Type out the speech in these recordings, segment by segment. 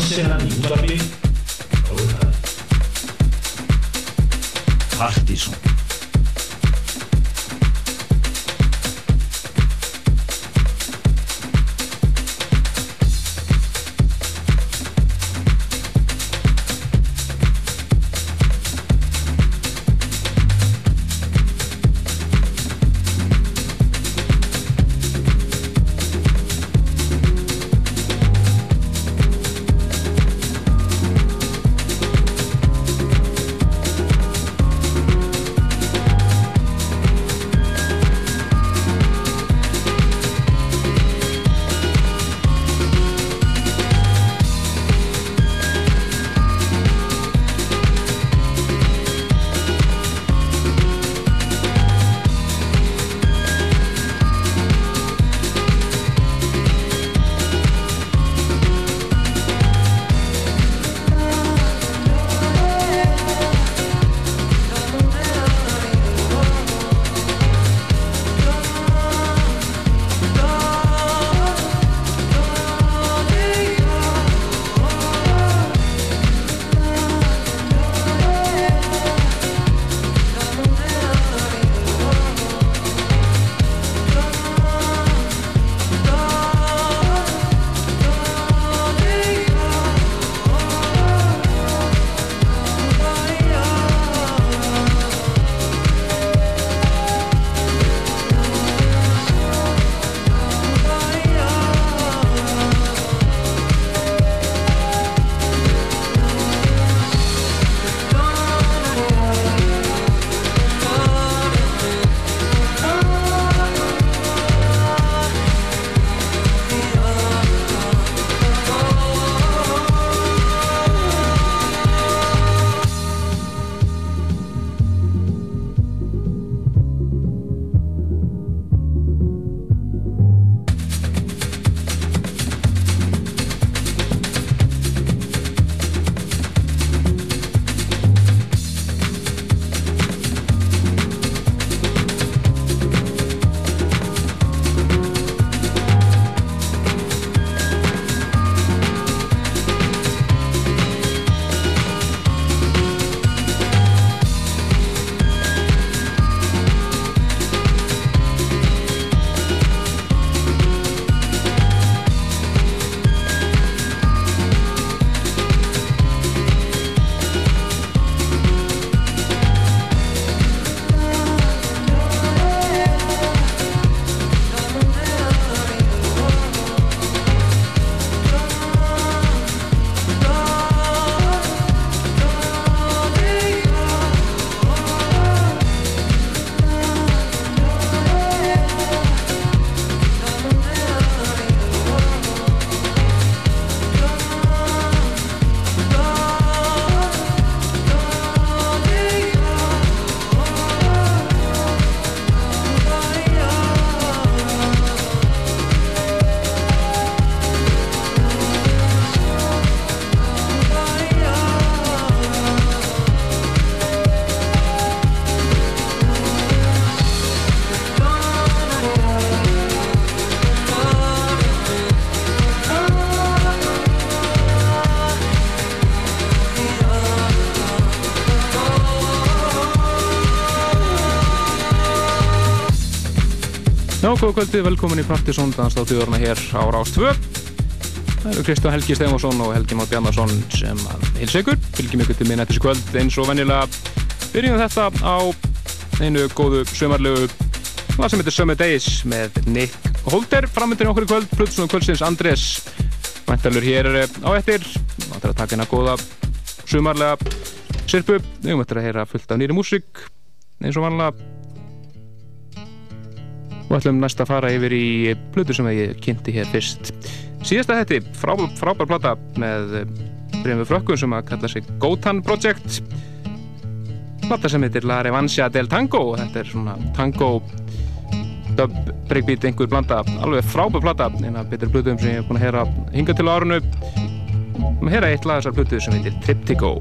dansinnan í útvarpi Góðar Partíson Já, góða kvöldið, velkomin í Partisón danstáttúðurna hér á Rás 2 Það eru Kristján Helgi Stefansson og Helgi Már Bjarnarsson sem hils ykkur. Fylgjum ykkur til minn eftir kvöld eins og venjulega. Byrjum þetta á einu góðu sömarlegu hvað sem heitir Summer Days með Nick Holder framöndir í okkur í kvöld Plutsson og kvöldsins Andrés. Mæntalur hér á eftir. Það er að taka hérna góða sömarlega sirpu, við eftir að heyra fullt af nýri músík eins og vanlega og ætlum næst að fara yfir í blödu sem ég kynnti hér fyrst. Síðasta hætti, frábær, frábær plata með breyfum frökkun sem að kalla sig Gotan Project. Plata sem heitir La Revancia del Tango. Og þetta er svona tango dub, breakbeat, einhver blanda alveg frábær plata, eina betur blöduðum sem ég hef búin að heyra hinga til árunu við heyra eitt lag þessar blödu sem heitir Triptico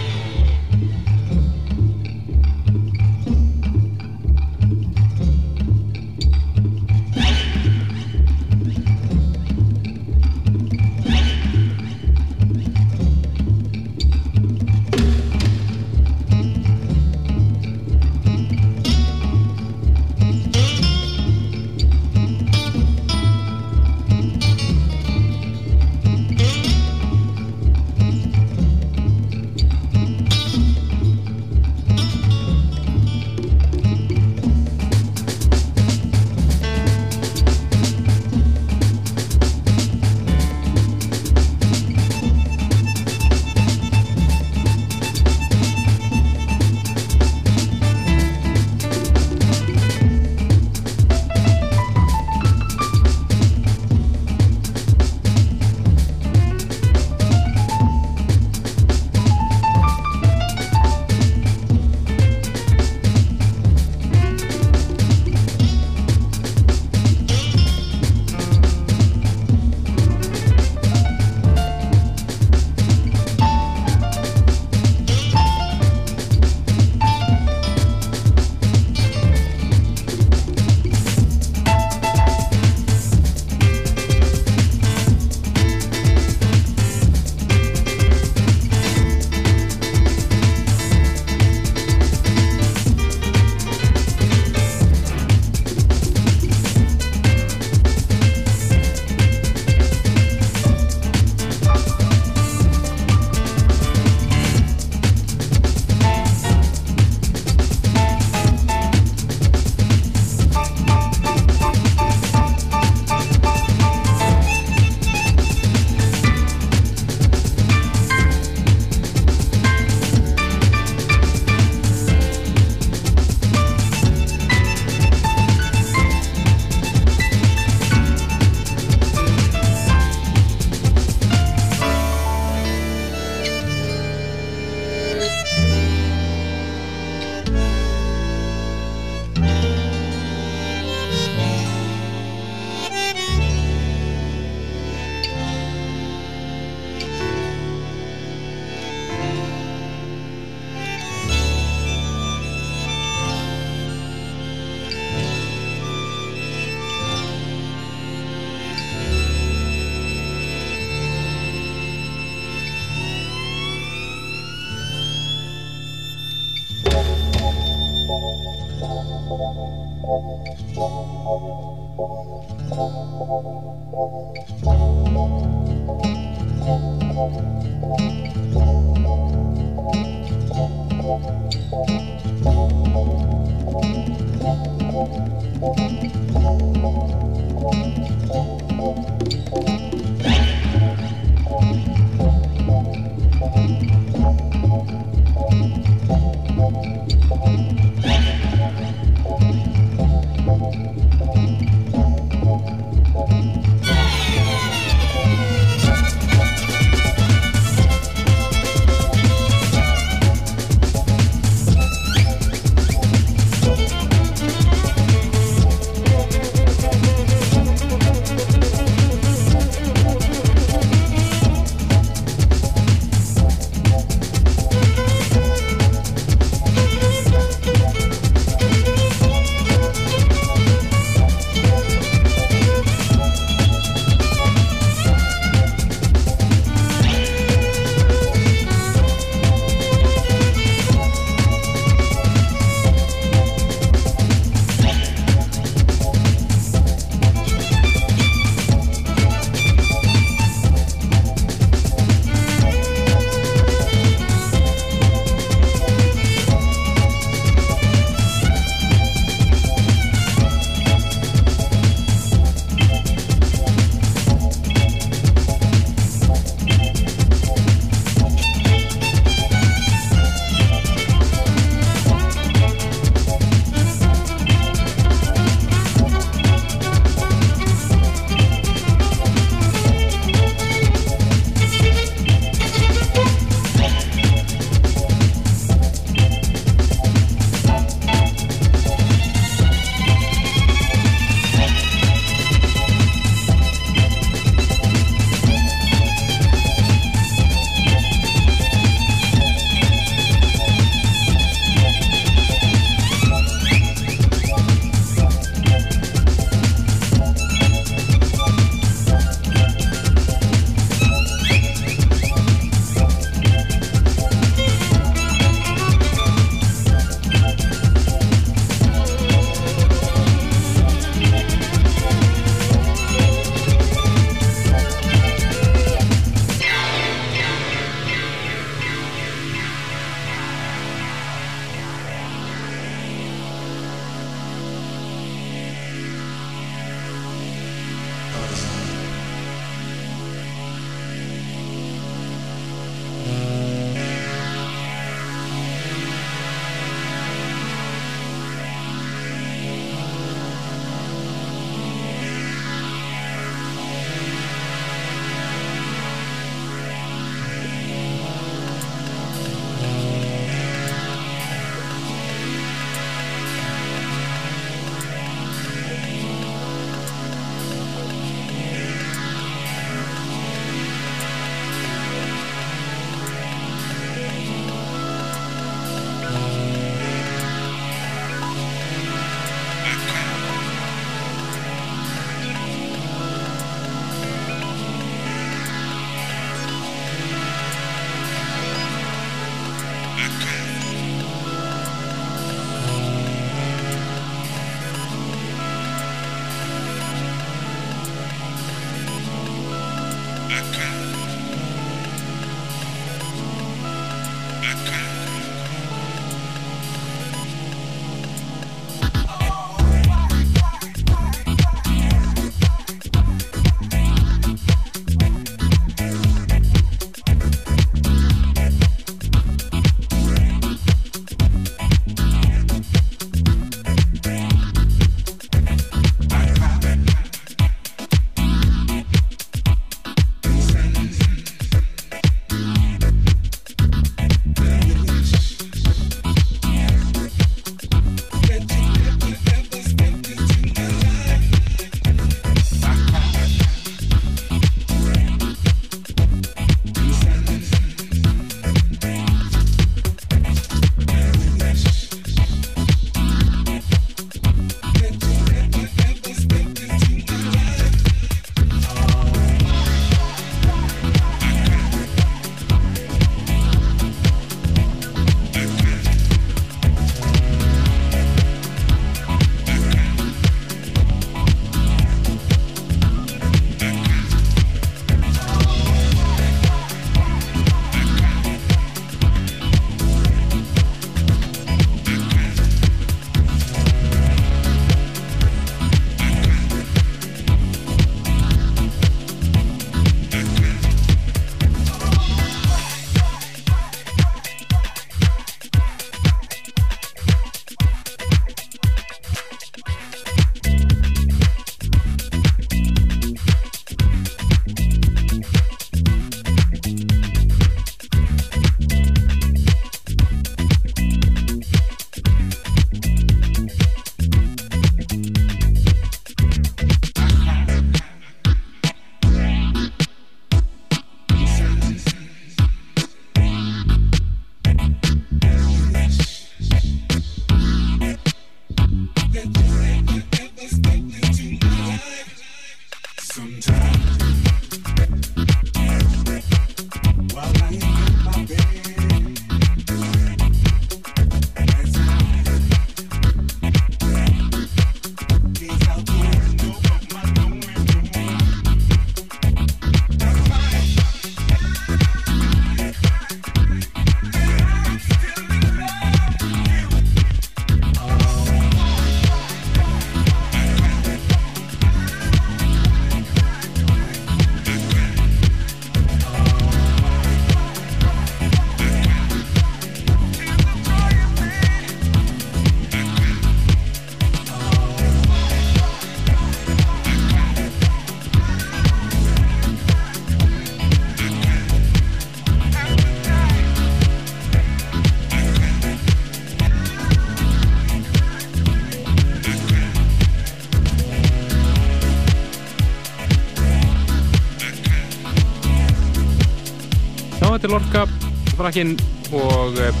frakkin og uh,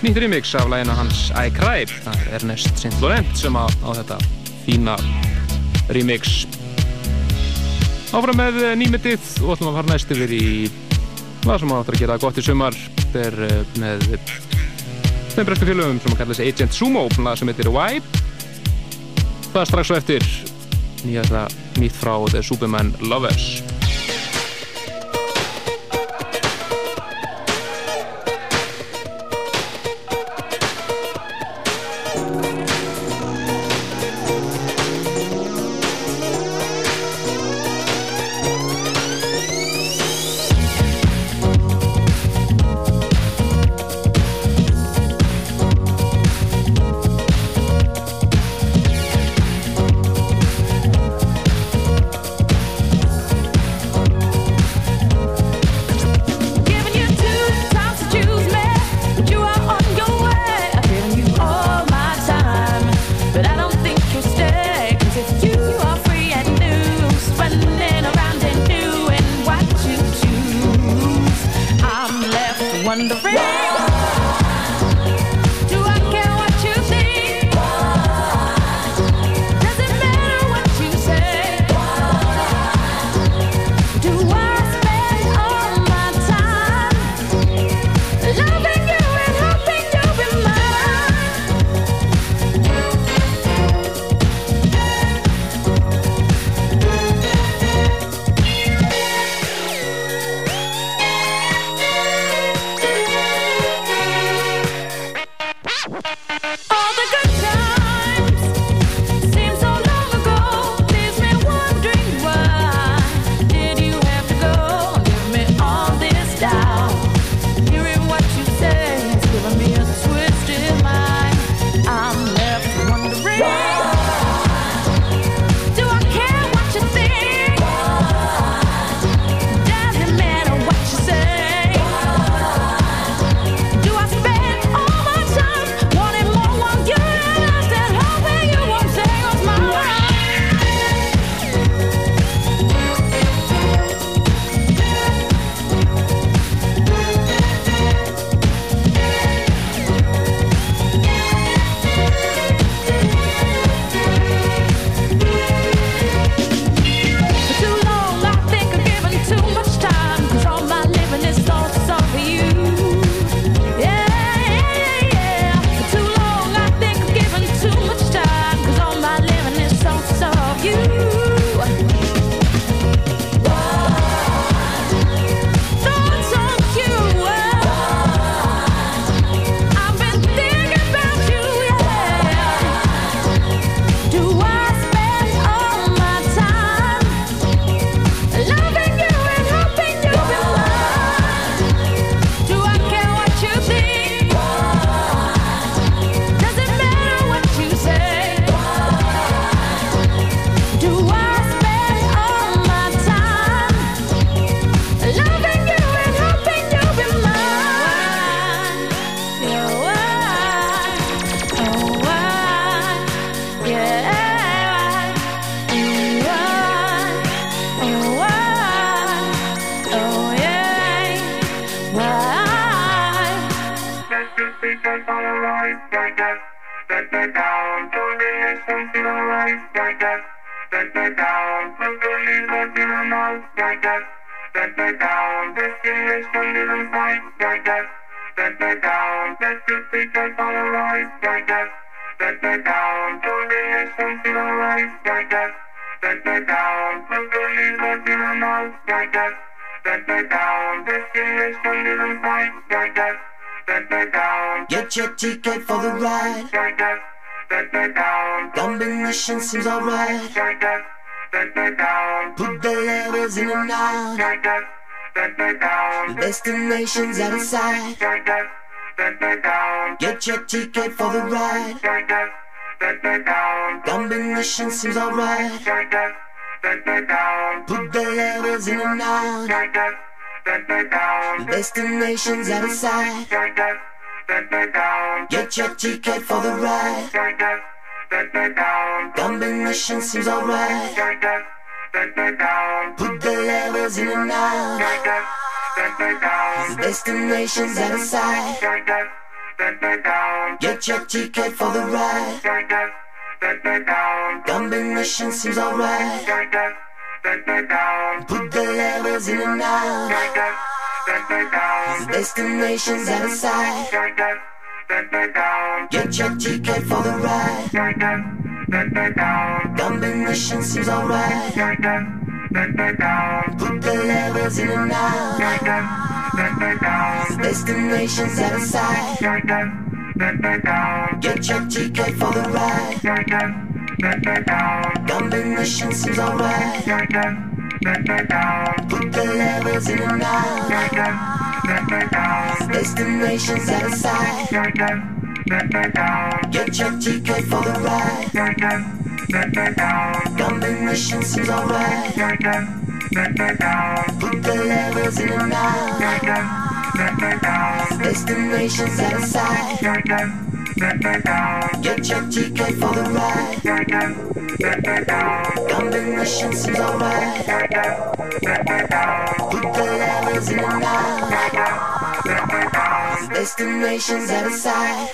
nýtt remix af lægina hans I Cry það er Ernest St. Laurent sem á, á þetta fína remix. Áfram með eh, nýmittið og ætlum að fara næst yfir í hvað sem áttur að gera gott í sumar. Þetta er uh, með þeim bresku félögum sem að kalla þessi Agent Sumo sem heitir Vibe. Það er strax svo eftir nýtt frá The Superman Lovers Combination seems alright. Put the levers in and out. The destination's out of sight. Get your ticket for the ride. Combination seems alright. Put the levers in and out. The destination's out of sight. Get your ticket for the ride. Combination seems alright. Put the levers in and out. The destination's out of sight. Get your ticket for the ride. Combination seems alright. Put the levers in and out. The destination's out of sight. Get your ticket for the ride. Combination seems alright. Put the levers in and out. Destination's out of sight. Get your ticket for the ride. Combination seems alright. Put the levers in and out. Destination's out of sight. Get your ticket for the ride. Combination seems alright. Put the levers in and out. Destination's out of sight. Get your ticket for the ride. Combination seems alright. Put the levers in and out. Destination's out of sight.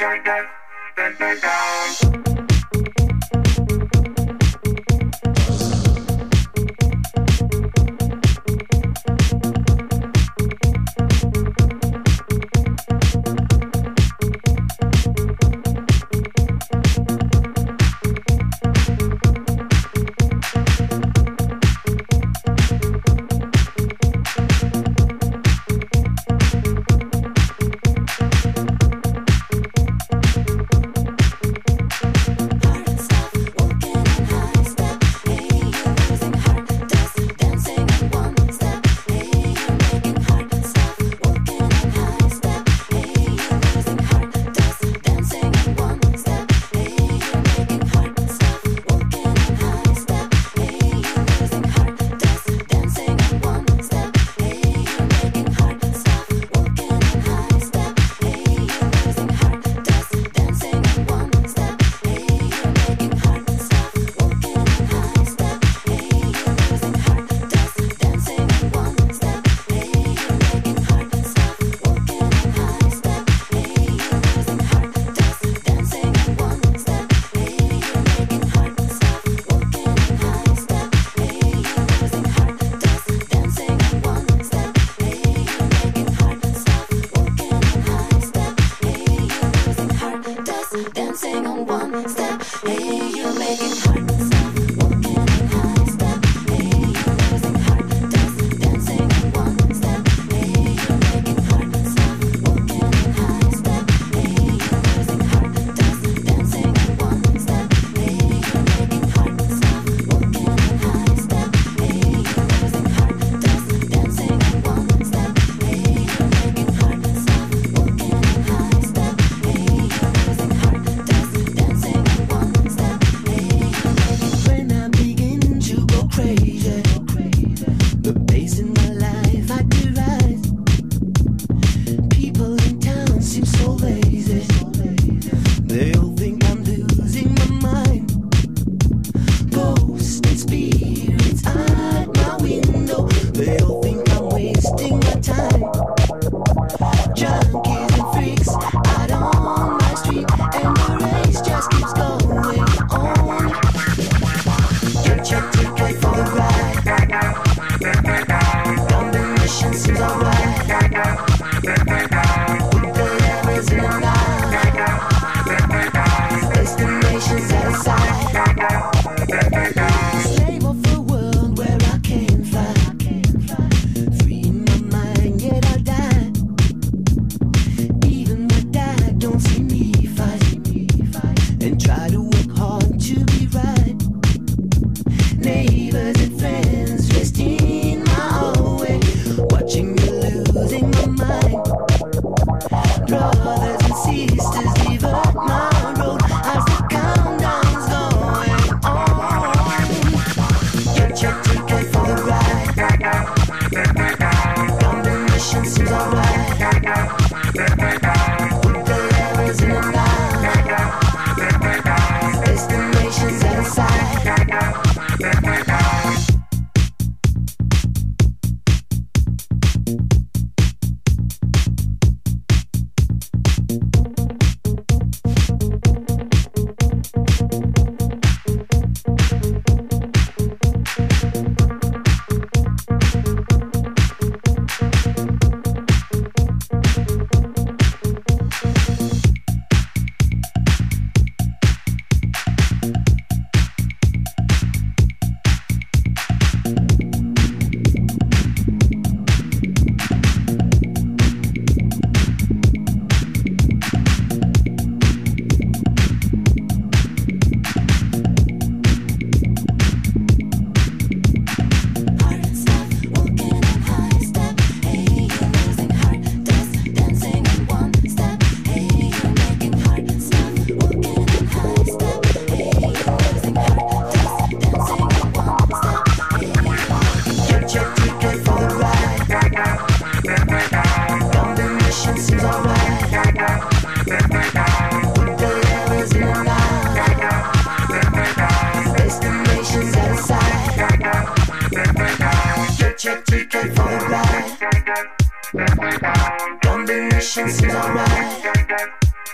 Combinations is alright.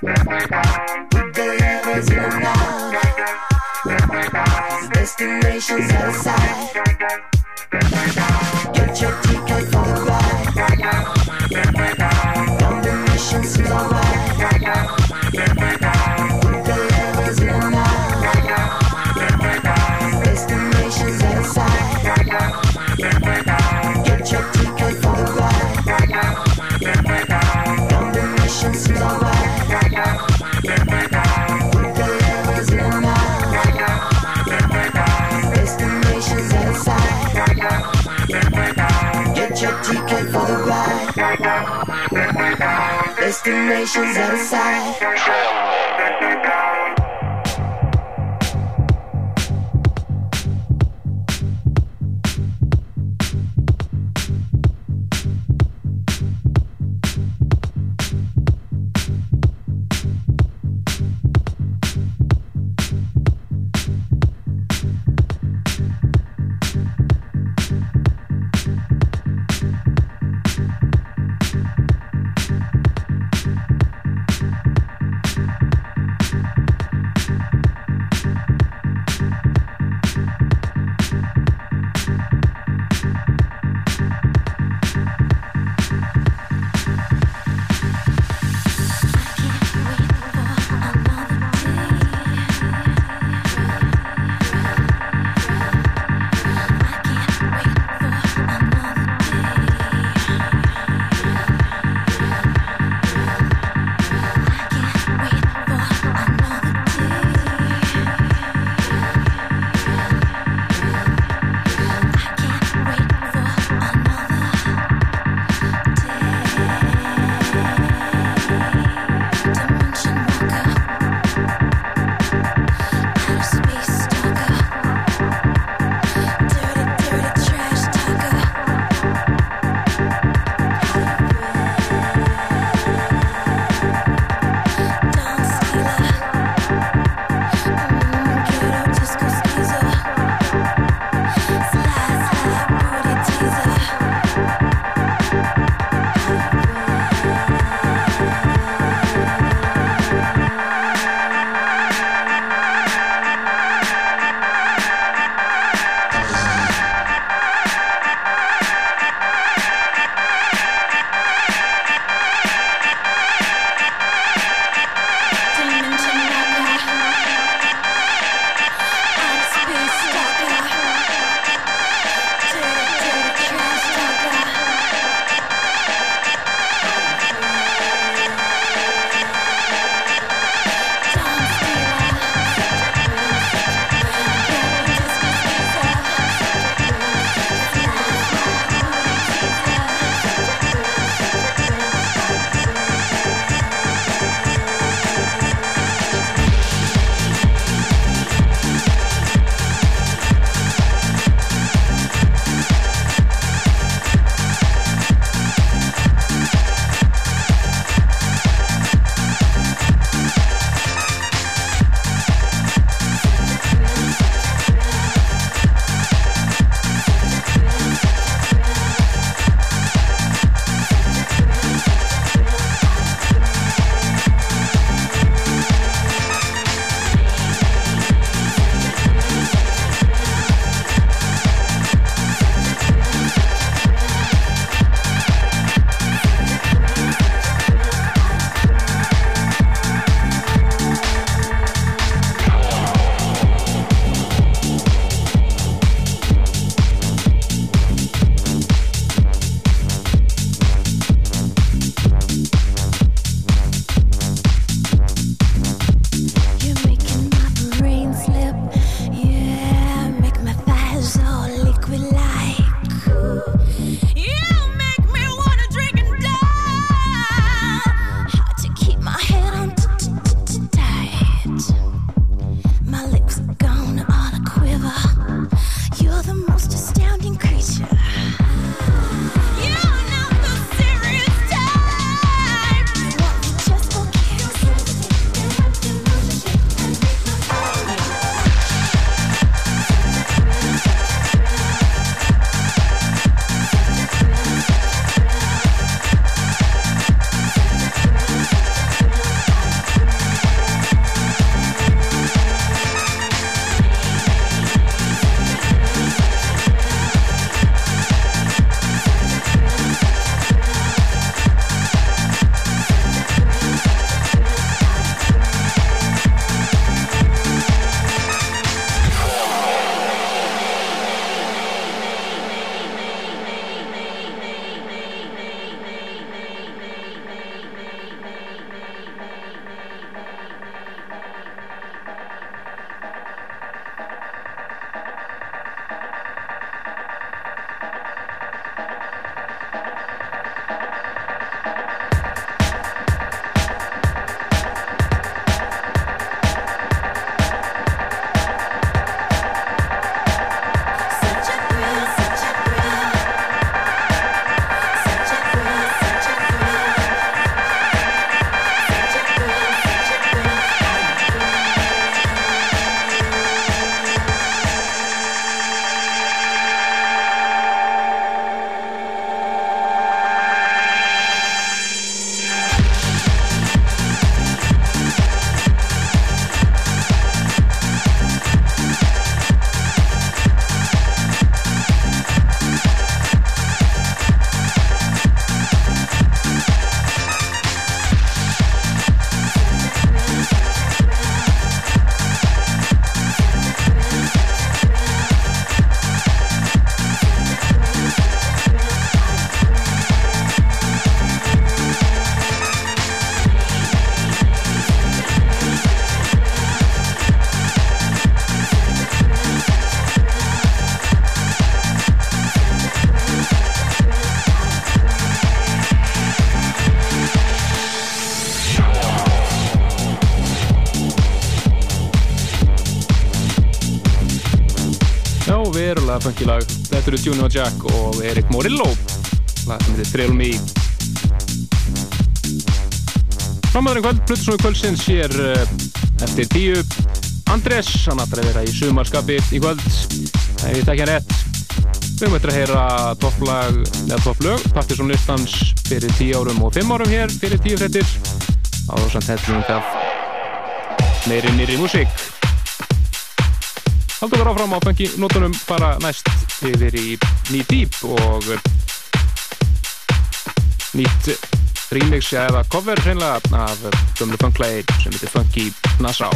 With the heavens moonlight. Destinations outside. Get your ticket for the flight. Combinations is alright. destinations outside. Funkilag þetta eru Junior Jack og Erik Morillo. Lag sem heitir Thrill Me. Framöðurinn kvöld, Plutusnói kvöldsins hér eh, eftir tíu. Andrés, hann ætlar að vera í sumarskapi í kvöld, ef ég tekja rétt. Við eftir að heyra topplag, eða topplög Partiðsson listans fyrir tíu árum og fimm árum hér fyrir tíu frettir á þess að helling af meiri nýri músík. Haldum við áfram á fengi nótunum bara næst yfir í Knee Deep og nýtt remix eða cover hreinlega af gömlu funklægi sem heitir Funky Nassau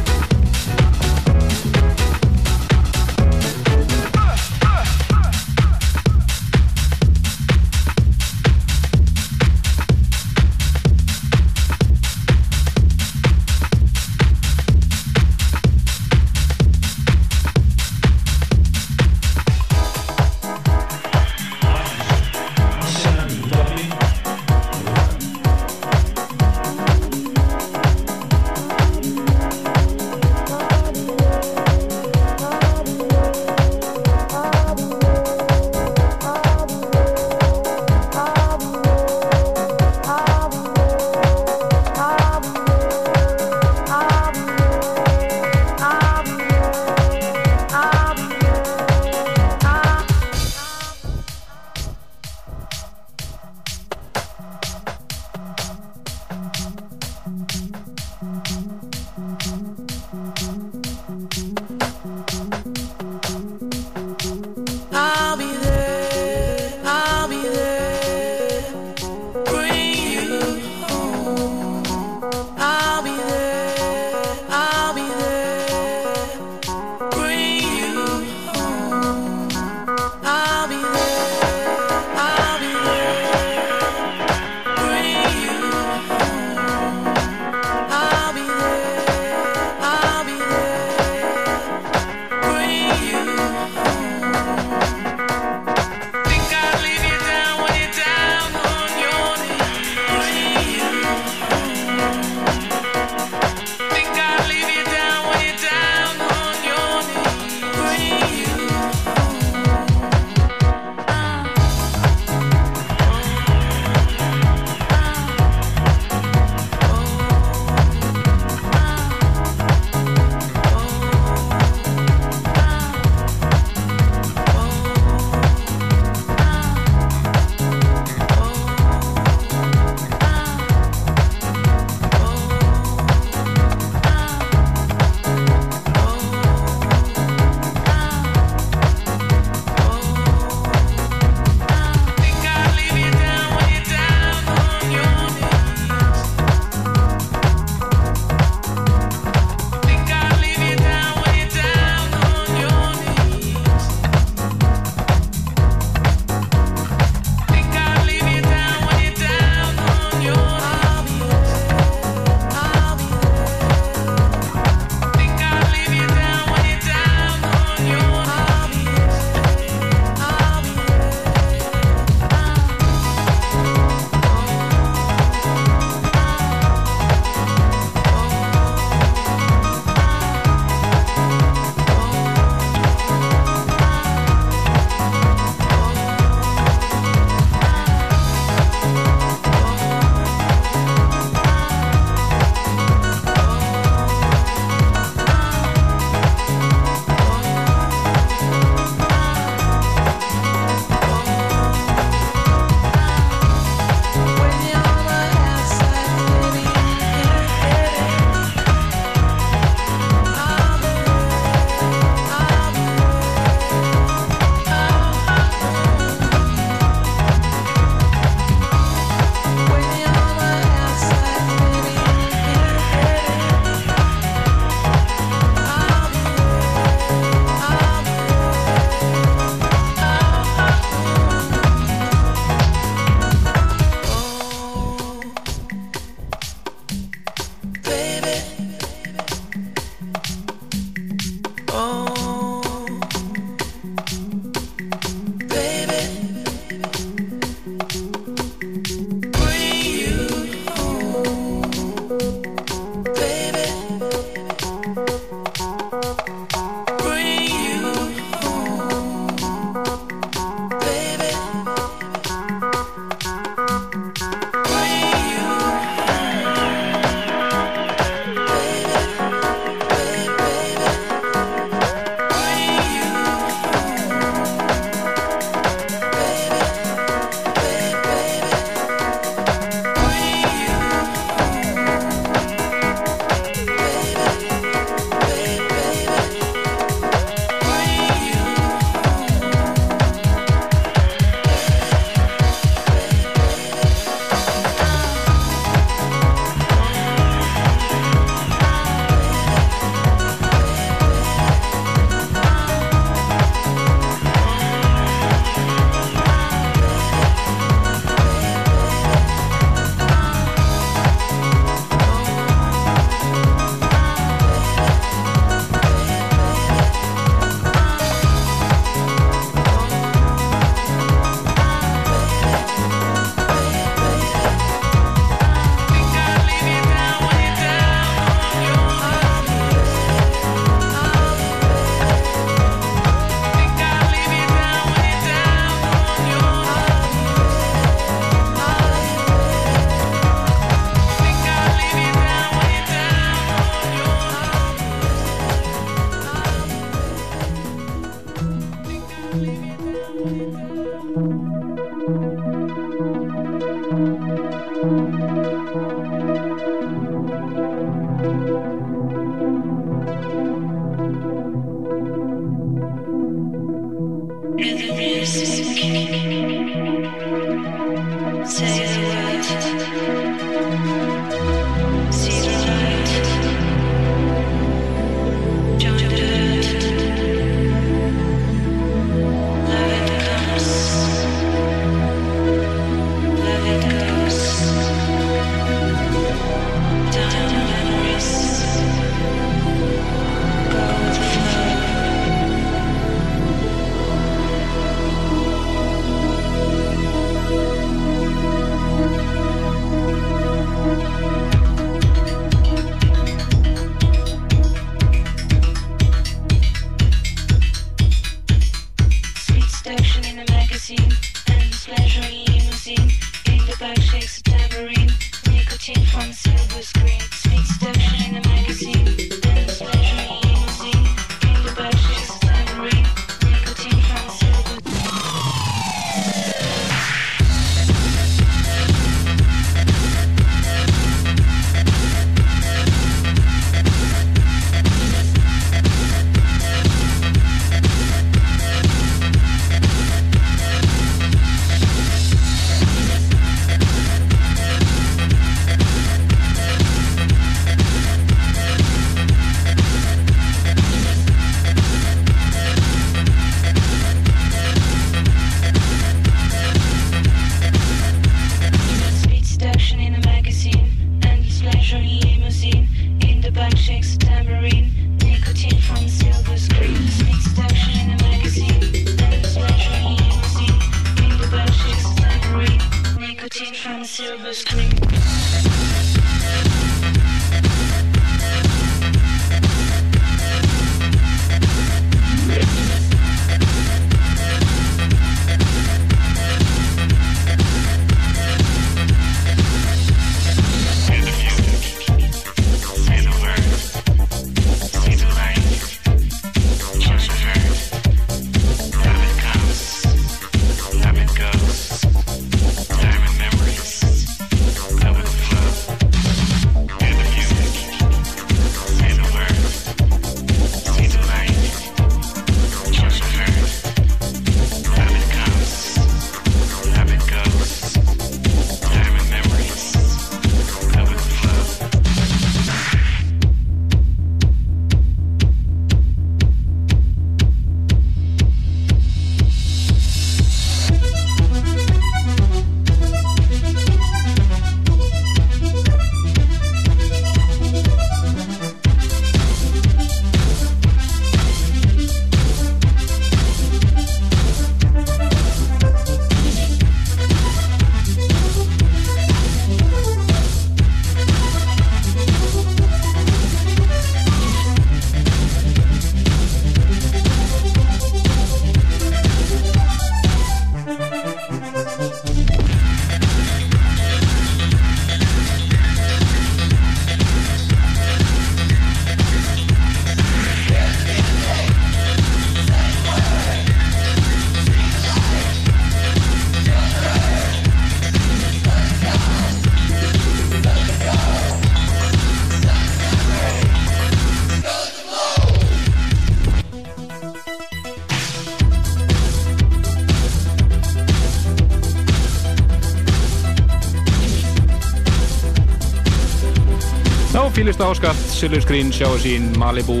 fýlista áskatt Silver Screen sjáu sín Malibu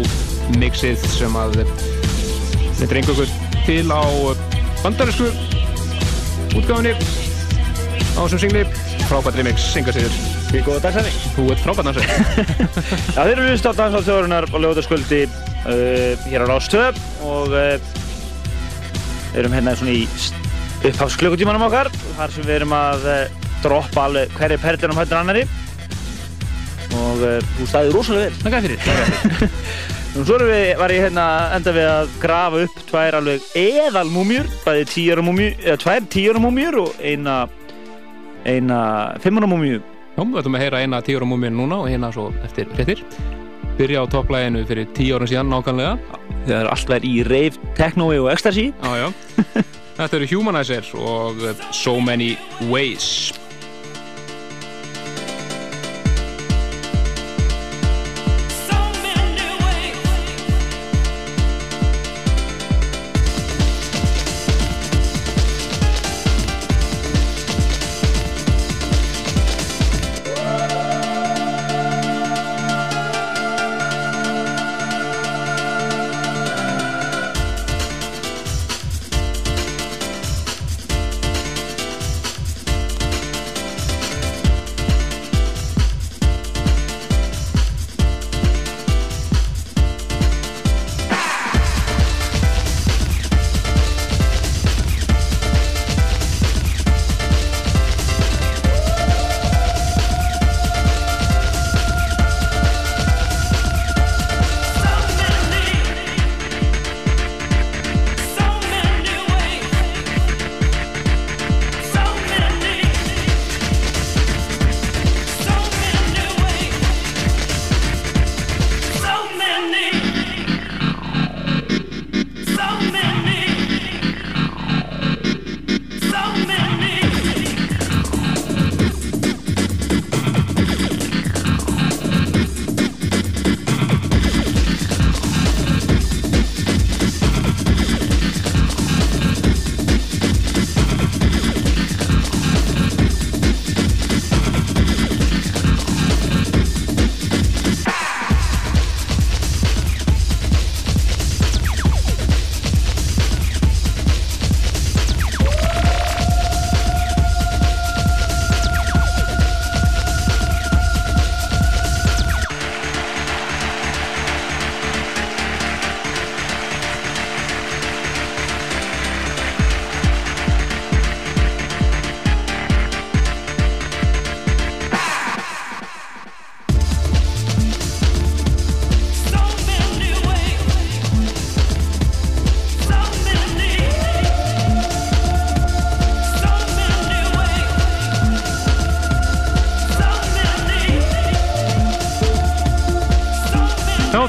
mixið sem að þetta er einhverjum til á bandarísku útgáðinni á þessum singli. Frábært remix, synga sér Við góða dagsæning. Þú ert frábært náttúrulega Já, þeir eru viðst á Dansál þjóðurinnar og lögutaskvöldi uh, hér á Rástöð og uh, erum hérna svona í upphásklökutímanum okkar þar sem við erum að uh, droppa alveg hverju perlinum hættur annari og uh, þú staðið rosalega vel. Það gæði fyrir Og svo við, var ég hérna enda við að grafa upp tvær alveg eðal múmjur, bæði tíara múmjur, eða tvær tíara múmjur og eina, eina fimmuna múmju. Já, við ætlum að heyra eina tíu ára múmið núna og hérna svo eftir réttir byrja á topplæginu fyrir tíu árum síðan nákvæmlega Þegar allt verður í rave, technoi og ecstasy. Já, já Þetta eru Humanizer og So Many Ways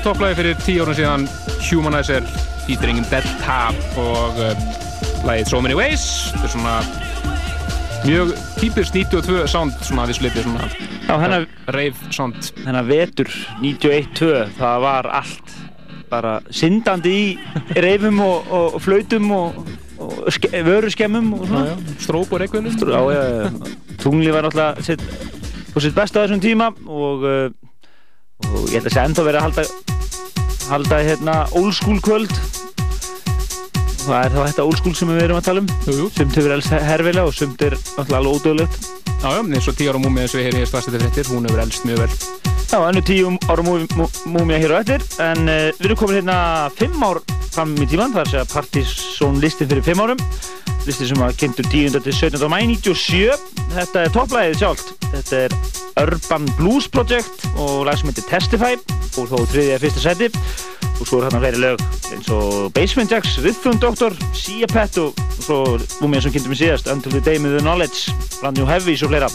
topplæði fyrir tíu árun síðan Humanizer featuring Delta og uh, lægið So Many Ways þetta er svona mjög típist 92 sound svona við slipið svona Já, hennar, rave sound hennar vetur 91-2, það var allt bara syndandi í reifum og, og, og flautum og, og ske, vöruskemmum og svona. stróp og já. Tungli var náttúrulega sitt, på sitt besta á þessum tíma og, uh, og ég held að sé ennþá verið að halda, halda hérna old school kvöld. Það er þá þetta old school sem við erum að tala um. Jú, jú. Sumt hefur elst herfilega og sumt er alveg ódöðlegt. Já, já, eins og tíu ára múmi eins og ég heyri í stafstætti fréttir, hún hefur elst mjög vel. Já, ennu tíu ára múmi, mú, múmia hér á eftir en uh, við erum komin hérna fimm ár fram í tíman, það er að segja Partizón listin fyrir fimm árum listin sem var kynntur 10. til 17. mæ 97 þetta er topplæðið sjálft. Þetta er Urban Blues Project og lag sem heitir Testify. Og þó þriðið er fyrsta seti og svo er hérna fleiri lög eins og Basement Jacks, Rhythm Doctor, Sia Pet og svo múmia sem kynntum við síðast Until the Day with the Knowledge, Brand New Heavies og fleira.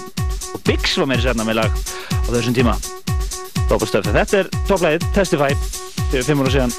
Og Biggs var meira sérna með lag á þessum tíma. Þetta er topplæðið Testify. Fyrir fimm ára síðan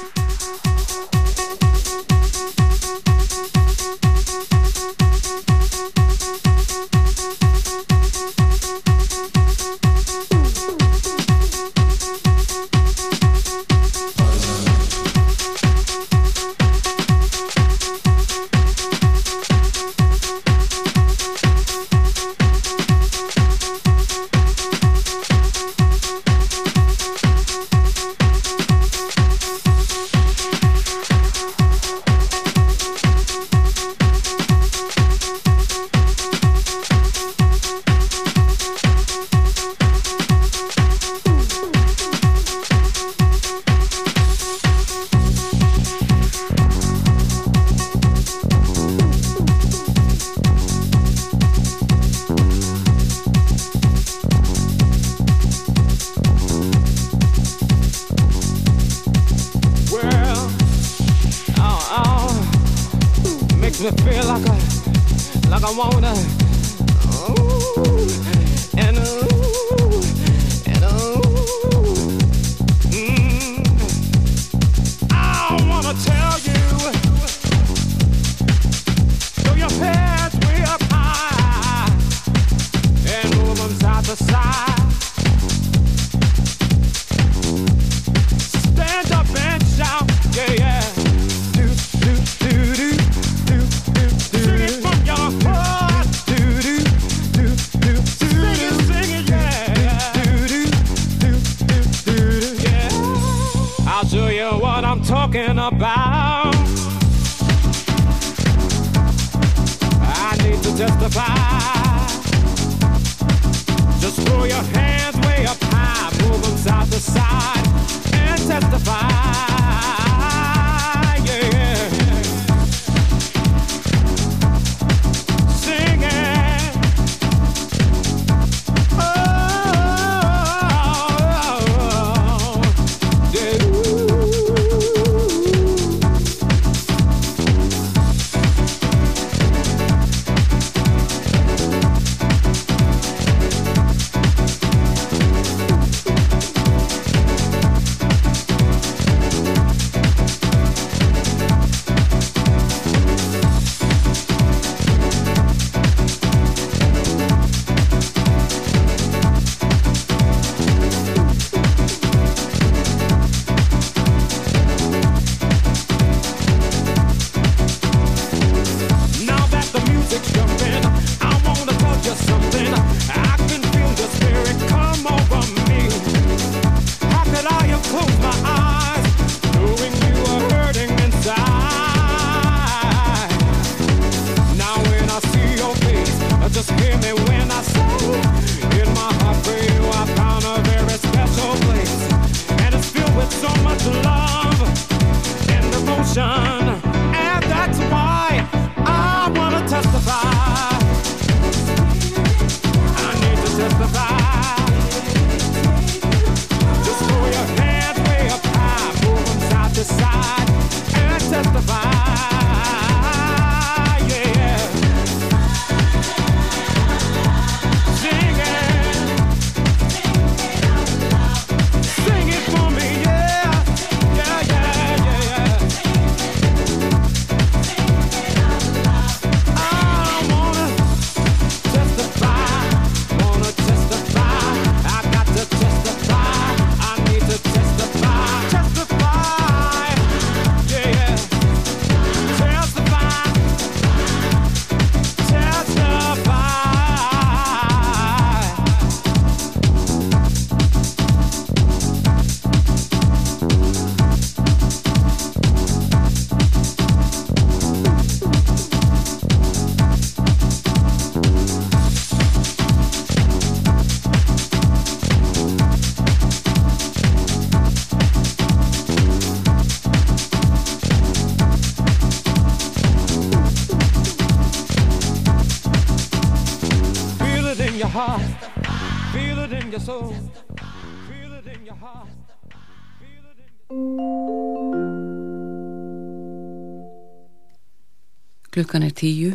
Klukkan er tíu.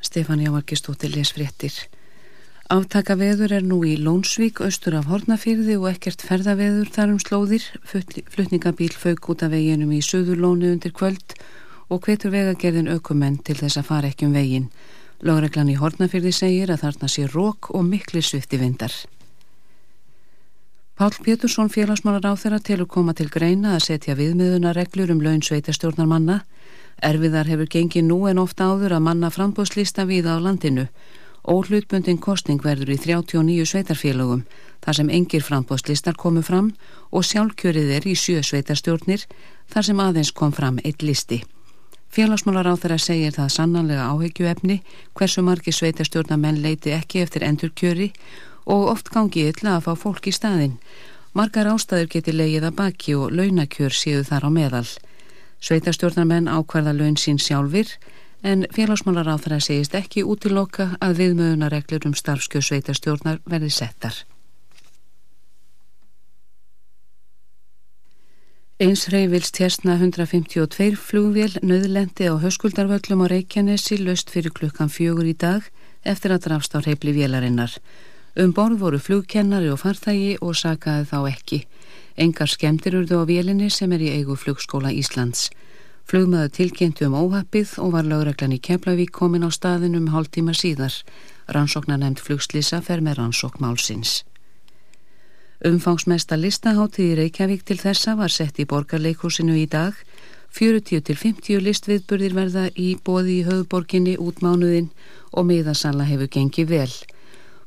Stefania Markistóttir les fréttir. Aftaka veður er nú í Lónsvík, austur af Hortnafyrði og ekkert ferðaveður þar um slóðir. Flutningabíl fauk út af veginum í Suðurlónu undir kvöld og hvetur vegagerðin aukumenn til þess að fara ekki um vegin. Lóreglan í Hortnafyrði segir að þarna sé rók og mikli svifti vindar. Pál Pétursson félagsmálar á þeirra telur koma til greina að setja viðmiðunareglur um laun sveitarstjórnarmanna. Erfiðar hefur gengið nú en ofta áður að manna frambóðslista við á landinu. Óhlutbundin kostning verður í 39 sveitarfélögum, þar sem engir frambóðslistar komu fram og sjálfkjörið er í sjö sveitarstjórnir, þar sem aðeins kom fram eitt listi. Félagsmálar á þeirra segir það sannanlega áhyggjuefni hversu margi sveitarstjórnamenn leiti ekki eftir endurkjöri og oft gangi illa að fá fólk í staðinn. Margar ástæður geti leigið að baki og launakjör séu þar á meðal. Sveitarstjórnarmenn ákvarða laun sín sjálfur en félagsmálar á þeirra segist ekki útiloka að viðmöðunareglur um starfskjör sveitarstjórnar verði settar. Eins reyfils tjestna 152 flugvél nöðlendi á höskuldarvöllum á Reykjanesi löst fyrir klukkan fjögur í dag eftir að drafst á reyfli vélarinnar. Um borð voru flugkennari og farþægi og sakaði þá ekki. Engar skemmtir urðu á vélinni sem er í eigu flugskóla Íslands. Flugmaður tilkynntu um óhappið og var lögreglan í Keflavík komin á staðin um hálftíma síðar. Rannsóknar nefnd flugslýsa fer með rannsók málsins. Umfangsmesta listahátið í Reykjavík til þessa var sett í borgarleikúsinu í dag. 40-50 listviðburðir verða í bóði í höfuborginni út mánuðin og miðasalla hefur gengið vel.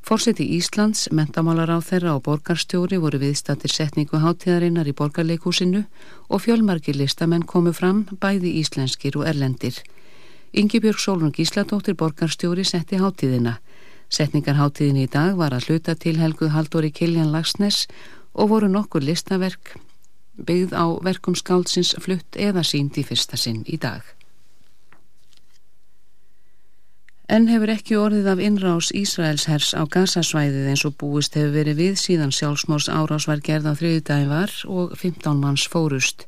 Fórseti Íslands, mentamálar á þeirra og borgarstjóri voru viðstattir setningu hátíðarinnar í borgarleikúsinu og fjölmargir listamenn komu fram bæði íslenskir og erlendir. Yngibjörg Sólrun Gísladóttir borgarstjóri setti hátíðina. Setningarháttíðin í dag var að hluta til helguð Haldóri Kiljan Lagsnes og voru nokkur listaverk byggð á verkum skáldsins flutt eða sínd í fyrsta sinn í dag. En hefur ekki orðið af innrás Ísraels hers á gasasvæðið eins og búist hefur verið við síðan sjálfsmórs árás var gerð á þriðdægi var og 15 manns fórust.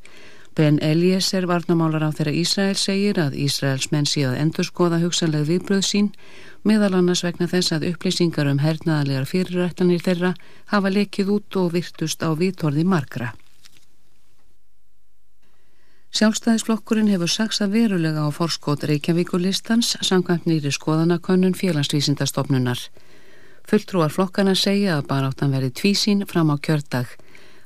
Ben Eliezer varnamálar á þeirra Ísrael segir að Ísraels menn síðan endur skoða hugsanleg viðbröð sín meðal annars vegna þess að upplýsingar um hernaðalegar fyrirættanir þeirra hafa lekið út og virtust á viðtorði margra. Sjálfstæðisflokkurinn hefur saksa verulega á forskot Reykjavíkulistans samkvæmt nýri skoðanakönnun félagsvísindastofnunar. Fulltrúar flokkana segja að baráttan verið tvísín fram á kjördag.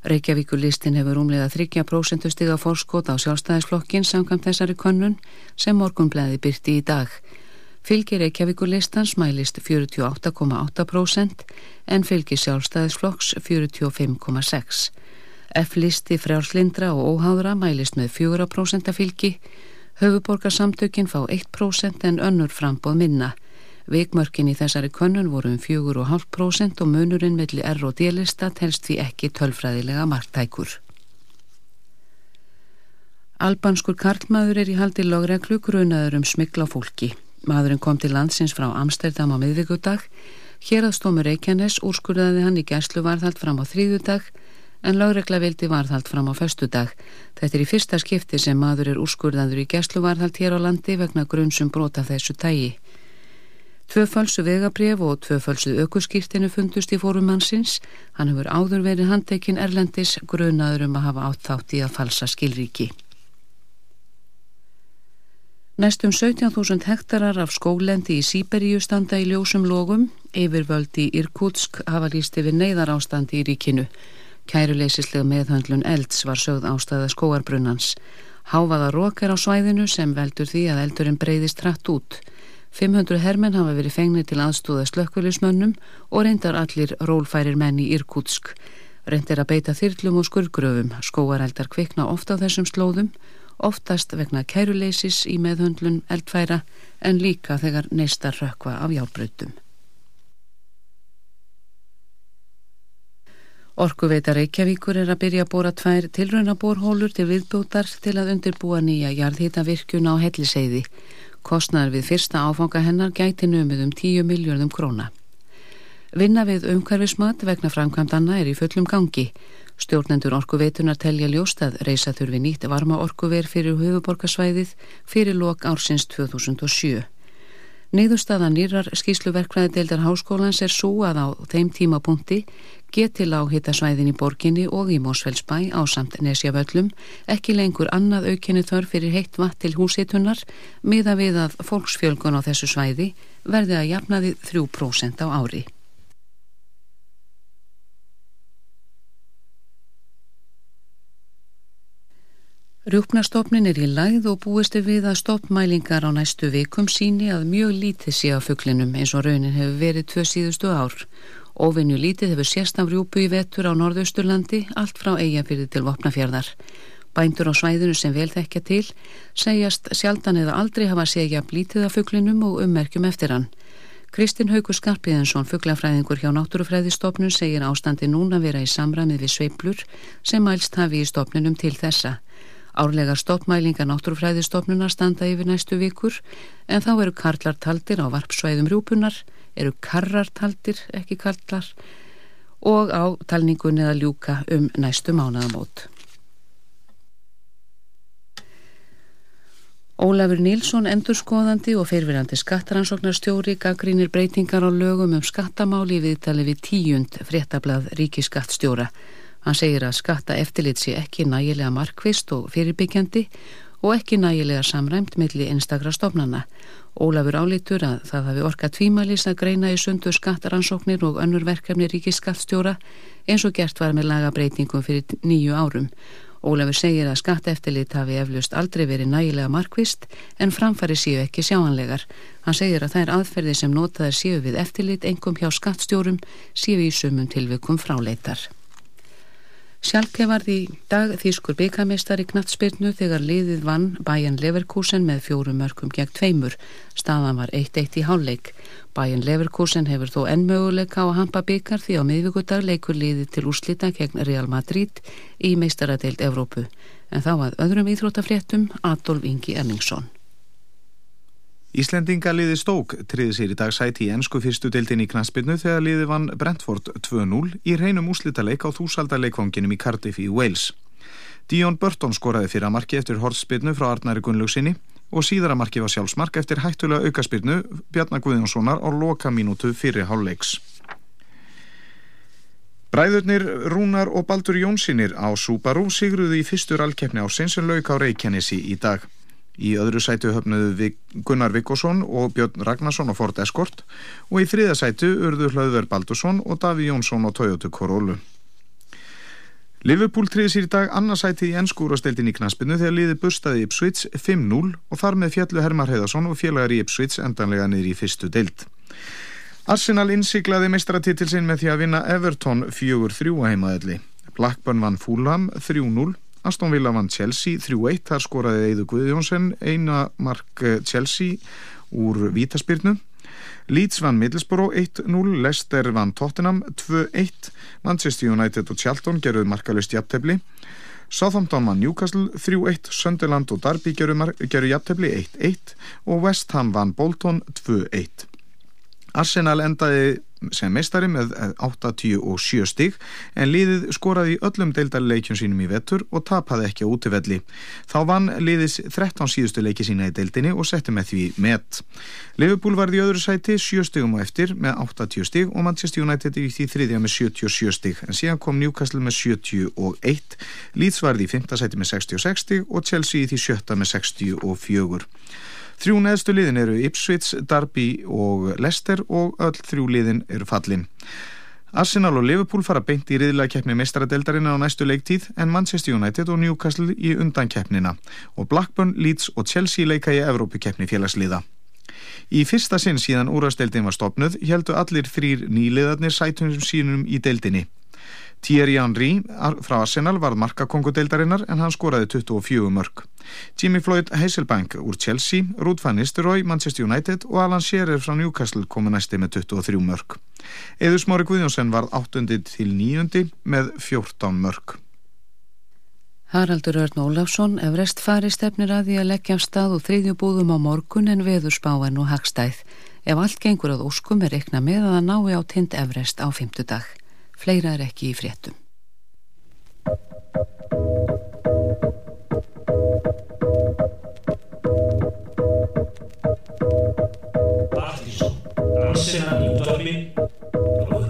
Reykjavíkulistin hefur umlega 30% stiga forskot á sjálfstæðisflokkin samkvæmt þessari könnun sem morgunblæði byrti í dag. Fylgir Reykjavíkulistans mælist 48,8% en fylgir sjálfstæðisflokks 45,6%. F-listi frjálslindra og óháðra mælist með 4% fylgi, höfuborgarsamtökin fá 1% en önnur frambóð minna. Vikmörkin í þessari könnun voru um 4,5% og munurinn melli R og D-lista telst því ekki tölfræðilega marktækur. Albanskur karlmaður er í haldi logreglu grunaður um smikla fólki. Maðurinn kom til landsins frá Amsterdam á miðvíkudag. Hér að stómu Reykjanes úrskurðaði hann í gæslu varðhald fram á þrýðudag en lögregla vildi varðhald fram á föstudag. Þetta er í fyrsta skipti sem maður er úrskurðaður í gæsluvarðhald hér á landi vegna grunnsum brota þessu tægi. Tvöfölsu vegabref og tvöfölsu ökuskýrtinu fundust í fórum mannsins. Hann hefur áður verið handtekinn Erlendis grunaður um að hafa áttátt í að falsa skilríki. Næstum 17.000 hektarar af skólendi í Sýberíu standa í ljósum logum. Yfirvöldi Irkutsk hafa líst yfir neyðar ástandi í ríkinu. Kæruleysislega meðhöndlun elds var sögð ástæða skóarbrunnans. Háfaða rók er á svæðinu sem veldur því að eldurinn breyðist hratt út. 500 hermenn hafa verið fengnir til aðstóða slökkulismönnum og reyndar allir rólfærir menn í Irkutsk. Reyndir að beita þyrlum og skurgröfum. Skóareldar kvikna ofta á þessum slóðum, oftast vegna kæruleysis í meðhöndlun eldfæra en líka þegar neistar rökva af járbrautum. Orkuveita Reykjavíkur er að byrja að bóra tvær tilraunaborhólur til viðbútar til að undirbúa nýja jarðhýtavirkjun á helliseiði. Kostnar við fyrsta áfanga hennar gæti numið um 10 miljörðum króna. Vinna við umhverfismat vegna framkvæmdanna er í fullum gangi. Stjórnendur orkuveitunar telja ljóst að reysa þurfi nýtt varma orkuver fyrir höfuborgarsvæðið fyrir lok ársins 2007. Niðurstaða nýrar skýsluverkvæðadeildar háskólans er svo að á þeim tímapunkti geti lághitasvæðin í borginni og í Mósfellsbæ á samt nesjavöllum ekki lengur annað aukinni þörf fyrir heitt vatn til húsitunar miða við að fólksfjölgun á þessu svæði verði að jafnaði 3% á ári. Rjúpnastofnin er í læð og búistu við að stoppmælingar á næstu vikum síni að mjög lítið sé á fugglinum eins og raunin hefur verið tvö síðustu ár. Óvinju lítið hefur sérst af rjúpu í vetur á norðausturlandi, allt frá eigafyrði til vopnafjörðar. Bændur á svæðinu sem vel þekkja til segjast sjaldan eða aldrei hafa segja blítið af fugglinum og ummerkjum eftir hann. Kristinn Haugur Skarpiðensson, fugglafræðingur hjá Náttúrufræðistofnun, segir ástandi núna vera í samræmið við sveiplur sem mælst hafi í stofnunum til þessa. Árlega stoppmælinga náttúrufræðistofnunar standa yfir næstu vikur en þá eru karlar taldir á varpsvæðum rjúpunar, eru karrartaldir ekki kallar og á talningunni að ljúka um næstu mánaðamót. Ólafur Nílsson, endurskoðandi og fyrfirandi skattaransóknarstjóri, gaggrínir breytingar á lögum um skattamáli viðtali við tíund fréttablað ríkiskattstjóra. Hann segir að skatta eftirlit sé ekki nægilega markvist og fyrirbyggjandi og ekki nægilega samræmt milli einstakra stofnana. Ólafur álítur að það hafi orka tvímælis að greina í sundu skattaransóknir og önnur verkefni ríkiskattstjóra eins og gert var með lagabreitingum fyrir nýju árum. Ólafur segir að skatteftillit hafi eflust aldrei verið nægilega markvist en framfæri séu ekki sjáanlegar. Hann segir að þær aðferði sem notaðar séu við eftirlit engum hjá skattstjórum séu í sumum tilvikum fráleitar. Sjálfke var því dag þýskur byggamestari knattspyrnu þegar liðið vann bæjan Leverkusen með fjórum mörgum gegn tveimur. Staðan var 1-1 í hálfleik. Bæjan Leverkusen hefur þó enn möguleika á hampa byggar því á miðvíkudag leikur liðið til úrslita gegn Real Madrid í meistaradeild Evrópu. En þá að öðrum íþrótafréttum Adolf Ingi Erningsson. Íslendinga liði stók triði sér í dag sæti í ennsku fyrstu deildin í knaspinu þegar liði vann Brentford 2-0 í reynum úslítaleik á þúsaldaleikvanginum í Cardiff í Wales. Dion Burton skoraði fyrir að marki eftir hortspilnu frá Arnari Gunnlaugsinni og síðara marki var sjálfsmark eftir hættulega aukaspilnu Bjarnar Guðjónssonar á loka mínútu fyrir hálfleiks. Bræðurnir Rúnar og Baldur Jónsinir á Subaru sigruðu í fyrstur alkeppni á Sinsenlauk á Reykjanesi í dag. Í öðru sætu höfnuðu Gunnar Vikkosson og Björn Ragnarsson á Ford Escort og í þriða sætu urðu Hlauður Baldursson og Daví Jónsson á Toyota Corolla. Liverpool triði sér í dag annarsæti í ennskúrastildin í knaspinu þegar liði bustaði Ipswich 5-0 og þar með fjallu Hermar Heiðarsson og félagar í Ipswich endanlega niður í fyrstu deild. Arsenal innsiklaði meistaratitilsinn með því að vinna Everton 4-3 heimaðalli. Blackburn vann Fulham 3-0 Aston Villa vann Chelsea 3-1, þar skoraði Eður Guðjónsson eina mark eh, Chelsea úr Vítaspyrnu. Leeds vann Middlesbrough 1-0, Leicester vann Tottenham 2-1, Manchester United og Charlton gerðuð markalust jafntefni. Southampton vann Newcastle 3-1, Sunderland og Derby gerðu jafntefni 1-1 og West Ham vann Bolton 2-1. Arsenal endaði sem meistari með 87 stig en liðið skoraði öllum deildarleikjum sínum í vettur og tapaði ekki á útivelli. Þá vann liðis 13 síðustu leiki sína í deildinni og setti með því met. Liverpool varði í öðru sæti 7 stigum á eftir með 80 stig og Manchester United í því þriðja með 77 stig en síðan kom Newcastle með 71 Leeds varði í 5. sæti með 66 stig og Chelsea í því 7. með 64 Þrjú neðstu liðin eru Ipswich, Derby og Leicester og öll þrjú liðin eru fallin. Arsenal og Liverpool fara beint í riðlega keppni meistaradeldarina á næstu leiktíð en Manchester United og Newcastle í undan keppnina og Blackburn, Leeds og Chelsea leika í Evrópukeppni félagsliða. Í fyrsta sinn síðan úrvasteldin var stopnuð heldu allir þrýr nýliðarnir sætunum sínum í deldinni. Thierry Henry frá Arsenal var markakongudeildarinnar en hann skoraði 24 mörg. Jimmy Floyd Hasselbank úr Chelsea, Ruud van Nistelrooy, Manchester United og Alan Shearer frá Newcastle komu næsti með 23 mörg. Eður Smári Guðjónsson var 8. til 9. með 14 mörg. Haraldur Örn Ólafsson efrest fari stefnir að því að leggja af stað og þriðjubúðum á morgun en veðurspáin og hagstæð. Ef allt gengur að óskum er reikna með að það nái á tind efrest á fymtudag. Fleira er ekki í fréttum. Partíson, Arsenal í útvarfi, Róðhæð.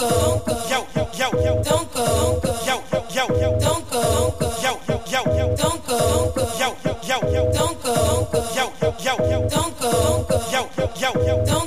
go, yo, yo, don't go, yo, yo, yo, don't go, yo, yo, yo, don't go, yo, yo, yo, don't go, yo, yo, yo, don't go, yo, yo,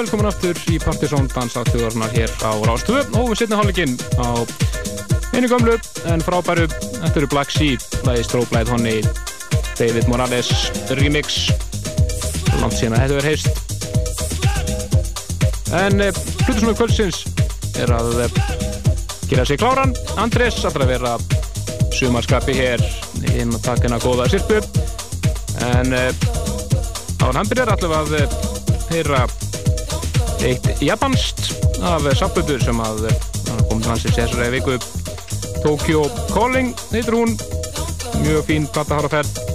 velkomin aftur í Partizón dansáttuðarnar hér á Rástöðu og við setjum hálfleikinn á einu gömlu en frábæru. Þetta eru Black Sea, lagi Strobe Light Honey David Morales remix. Langt síðan að þetta verður heist En eh, hlutur svona kvöldsins er að eh, gera sig kláran. Andrés alltaf að vera sumarskapi hér inn að taka hennar góða sirpu en eh, á hann byrjar alltaf að heyra eitt japanst af sapputur sem að eh, kom til hans í þessari viku. Tokyo Calling heitir hún. Mjög fín platta har að ferð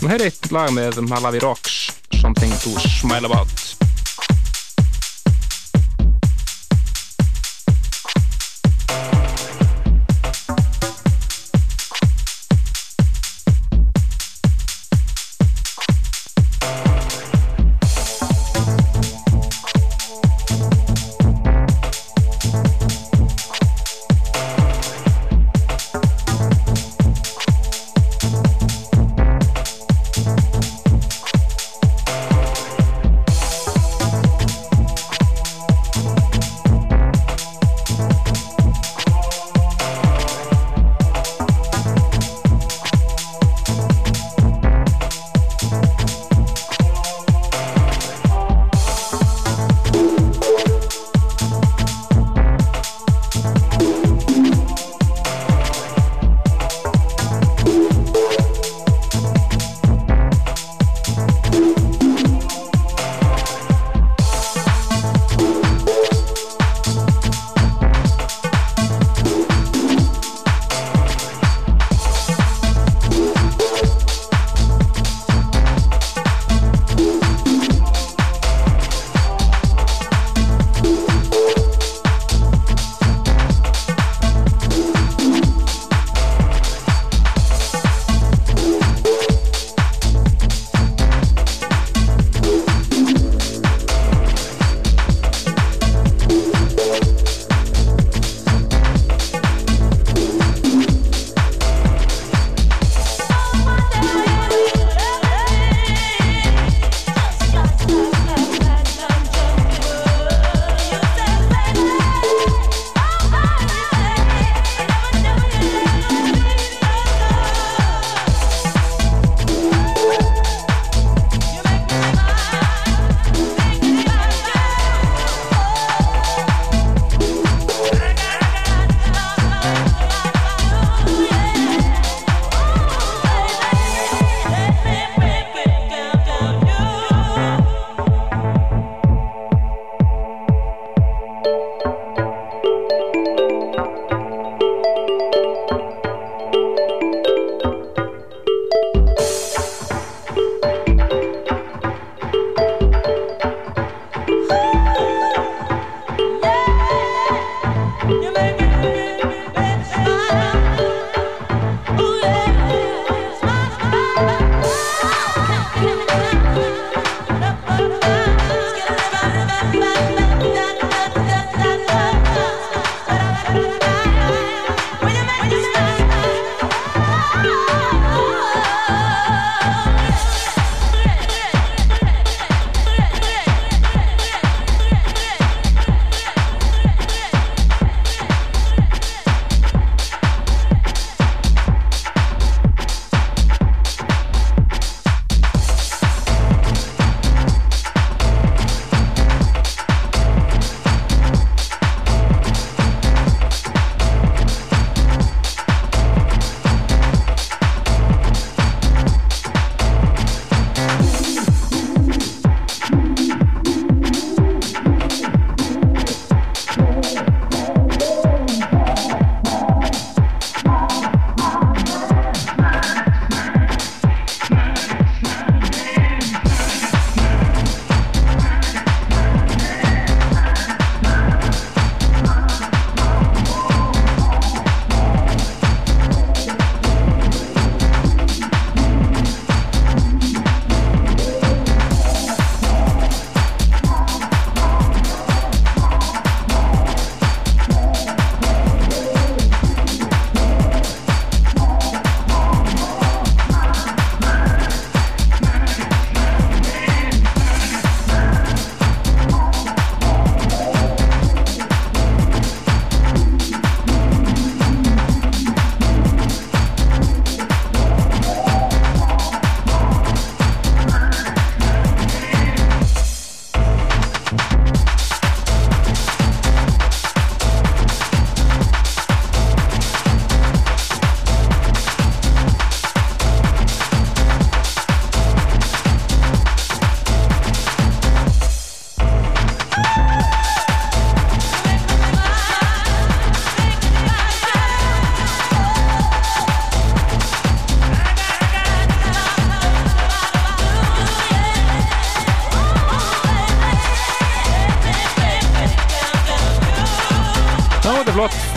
og hér er eitt lag með Malawi Rocks Something to Smile About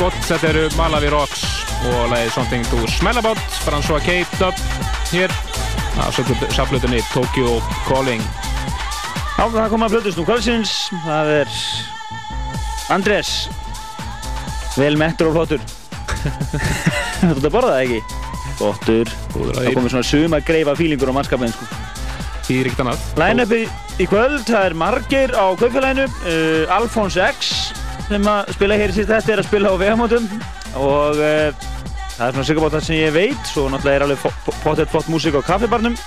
Flott, þetta eru Malawi Rocks og lagið Something to Smell About François K. Dub hér á saflutinni Tokyo Calling Já, það kom að blöðust nú kvöldsins, það er Andrés, vel mettur og flottur. Þú ert að borða það ekki? Flottur. Að Það komið svona suma greifa fílingur á mannskapin, sko. því ríkt annað Line-upi í kvöld, það er margir á kaupfélaginu, uh, Alphonse X sem að spila hér í sísta þetta er að spila á vegamótum og uh, það er svona það sem ég veit, svo náttúrulega er alveg potið flott músík á kaffibarnum.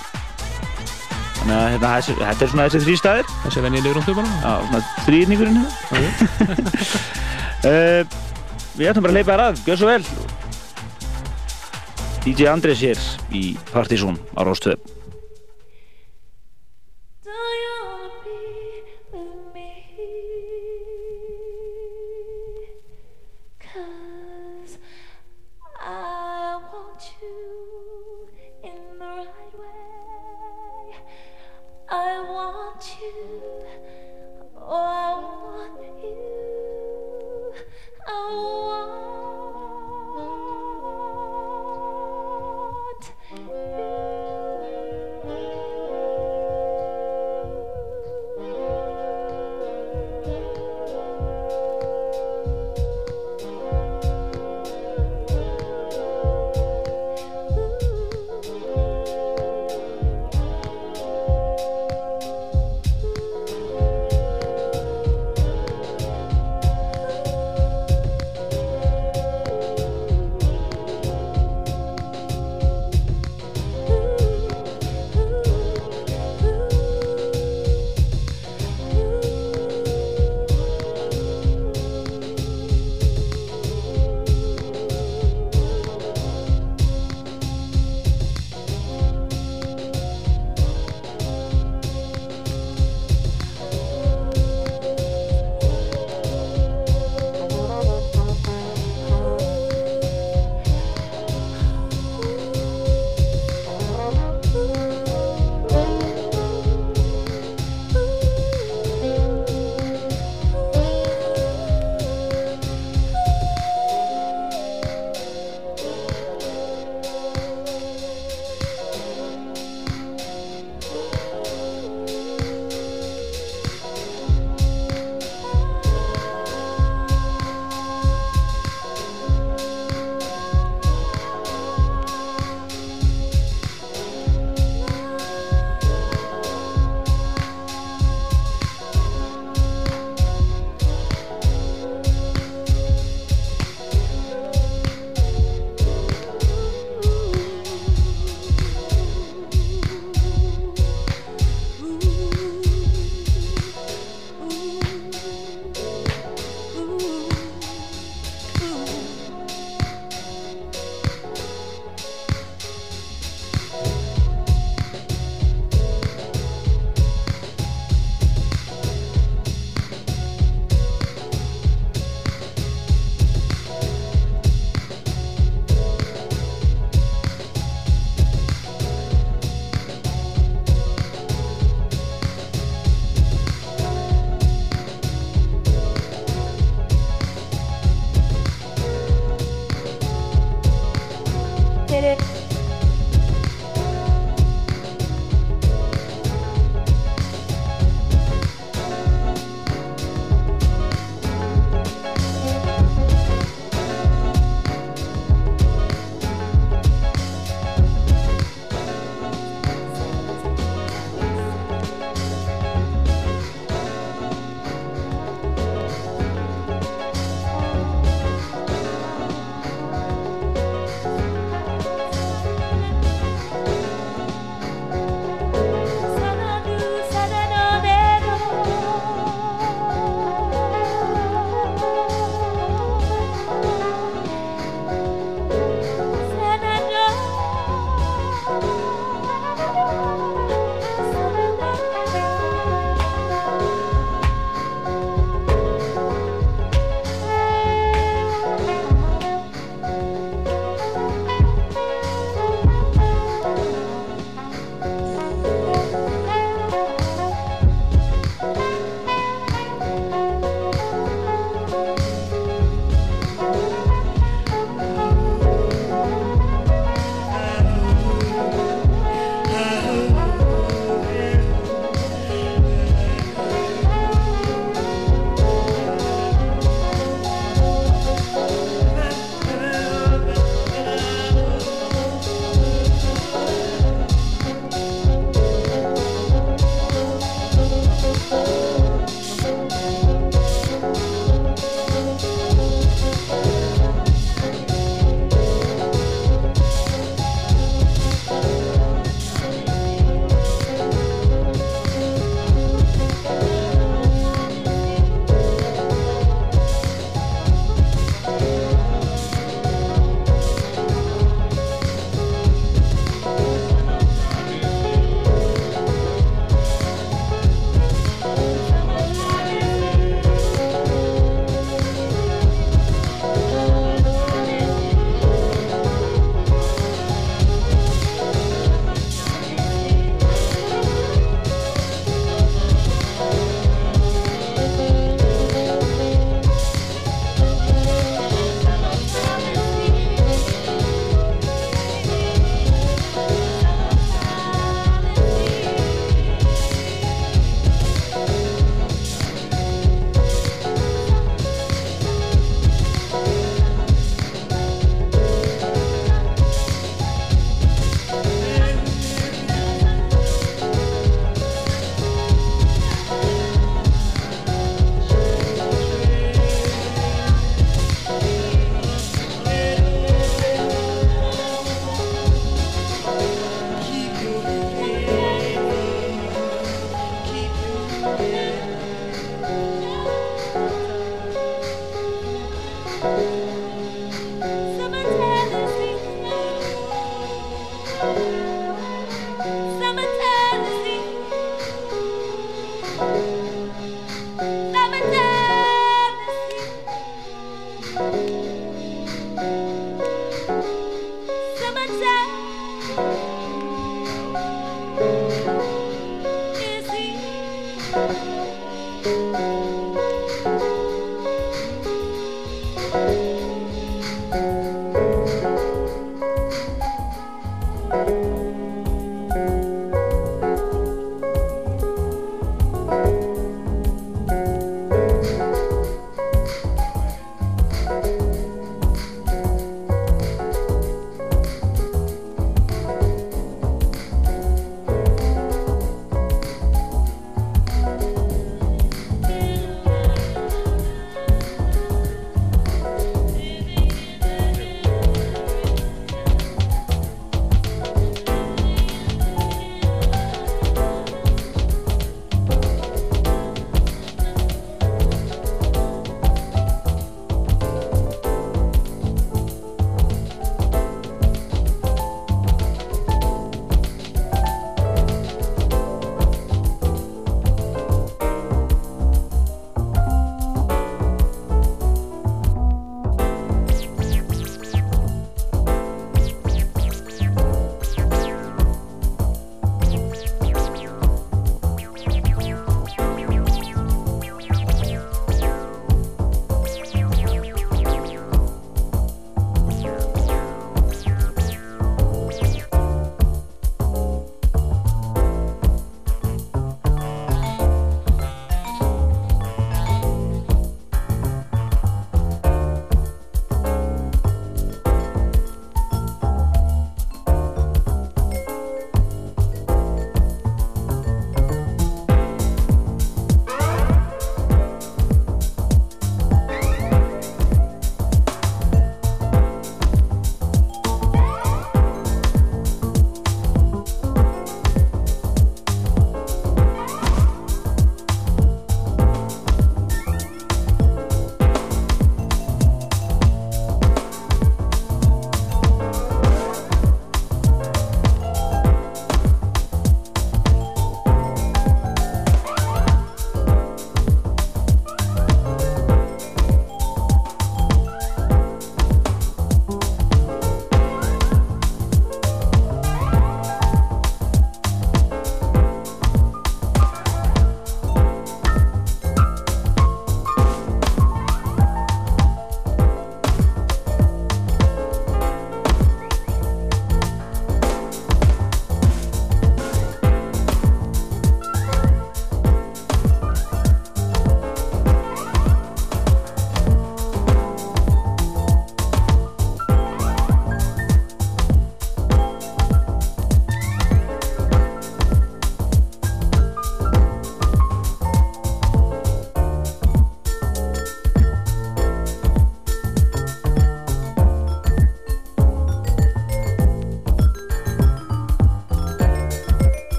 Þannig að hérna, þetta er svona þessi þrý staðir. Þessi venjilegu rúndu bara Já, svona þrýðningurinn hérna. uh, við ætlum bara að hleypa þér að, gjör svo vel. DJ Andrés hér í Partizón á Róstöð.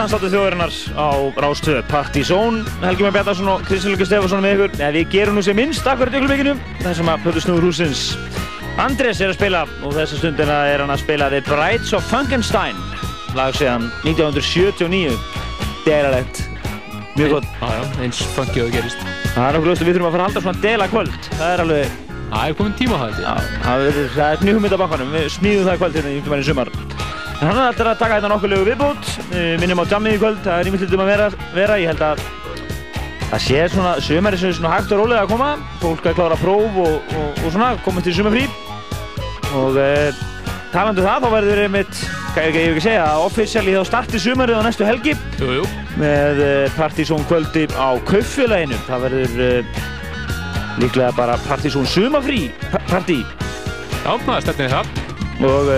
Dansáttu þjóðarinnar á Rástöðu Partizón, Helgi Már Bjarnarsson og Kristján Lukas Stefansson með ykkur. Eða við gerum nú sem minnst akkurat í öllumveikinu, þar sem að Plötu Snúður húsins Andrés er að spila og þessa stundina er hann að spila The Brides of Funkenstein, lag síðan 1979. Delalegt, mjög gott. Já, eins funkið og gerist. Það er okkur ljóst að við þurfum að fara að halda svona dela kvöld. Það er alveg, Það er komin tíma það, það er, það nýjum mynd á bakkanum. Við smíðum það kvöld hérna í einhvern veginn í sumar. En hann er að taka hérna nokkuð lögu viðbútt, minnum á jammið í kvöld, það er ímyndilegt um að vera, vera, ég held að það sé svona, sumari sem er svona hægt og rólega að koma, fólk að klára próf og, og, og svona, komið til sumarfrí og uh, talandu það, þá verður einmitt, hvað ég ekki að segja, offisíali þá starti sumarið á næstu helgi. Jú, jú. með uh, Partizón kvöldi á Kaufélaginu, það verður uh, líklega bara Partizón sumarfrí pa- partí. Já, það er stefnið það. og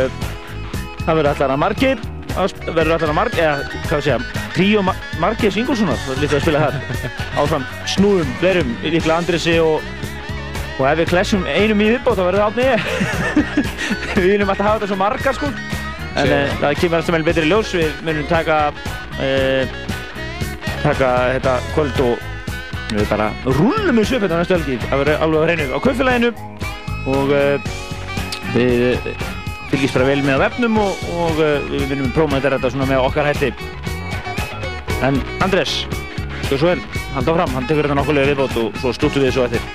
það verður allar að margir að verður allar að margir eða hvað segja tríó ma margir Singolsonar það er líka að spila þar. Áfram snúðum, verum, líklega Andresi og og ef við klessum einum í viðbót þá verður það átni ég. Við viljum alltaf hafa þetta svo margar sko. En uh, það kemur alltaf meðal betri ljós við munum taka uh, taka þetta kvöld og við bara rúllum þessu upp þetta næstu helgi. Það verður alveg að reynu á kaupfélaginu og uh, við fylgjast bara vel með á vefnum og, og uh, við viljum prófa þetta svona með okkar hætti en Andrés, þú svo vel halda fram, hann tekur þetta nokkulega viðbót og svo stúttum við svo eftir.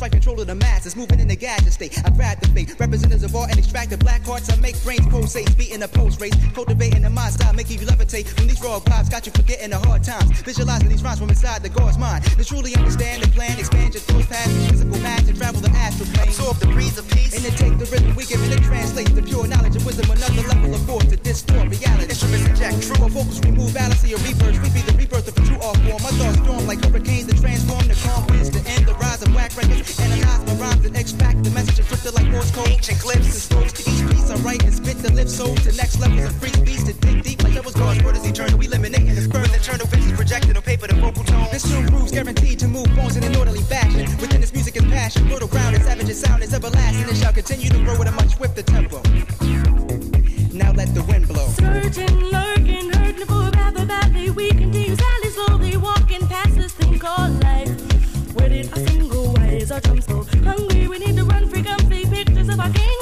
Strike control of the masses. Moving in the gadget state. I grab the fate. Representatives of all and extract the black hearts. I make brains pulsate. Beating the post race, Cultivating style. Making you levitate. When these raw vibes got you forgetting the hard times. Visualizing these rhymes from inside the God's mind. To truly understand the plan. Expand your thoughts past the physical match and travel the astral plane. Absorb the breeze of peace. And then take the rhythm we give and it translates the pure knowledge and wisdom. Another level of force to distort reality. Instruments inject true. Our vocals remove fallacy or rebirth. We be the rebirth of a true art form. My thoughts storm like hurricanes that transform the calm winds to end the rise of whack records. Analyze my rhymes and extract the message encrypted like Morse code. Ancient glyphs and strokes to each piece I write and spit the lift soul to next levels of free speech to dig deep like was God's word is eternal. We eliminating the with eternal visions projected on paper. The vocal tone. This tune grooves guaranteed to move bones in an orderly fashion. Within this music is passion, fertile ground and savage sound is everlasting. It shall continue to grow at a much swifter tempo. Now let the wind blow. Lurking, hurting for of badly. We continue sadly, slowly walking past this thing called life. Where did our sun go? Why is our drum so hungry? We need to run, free, come see pictures of our kings.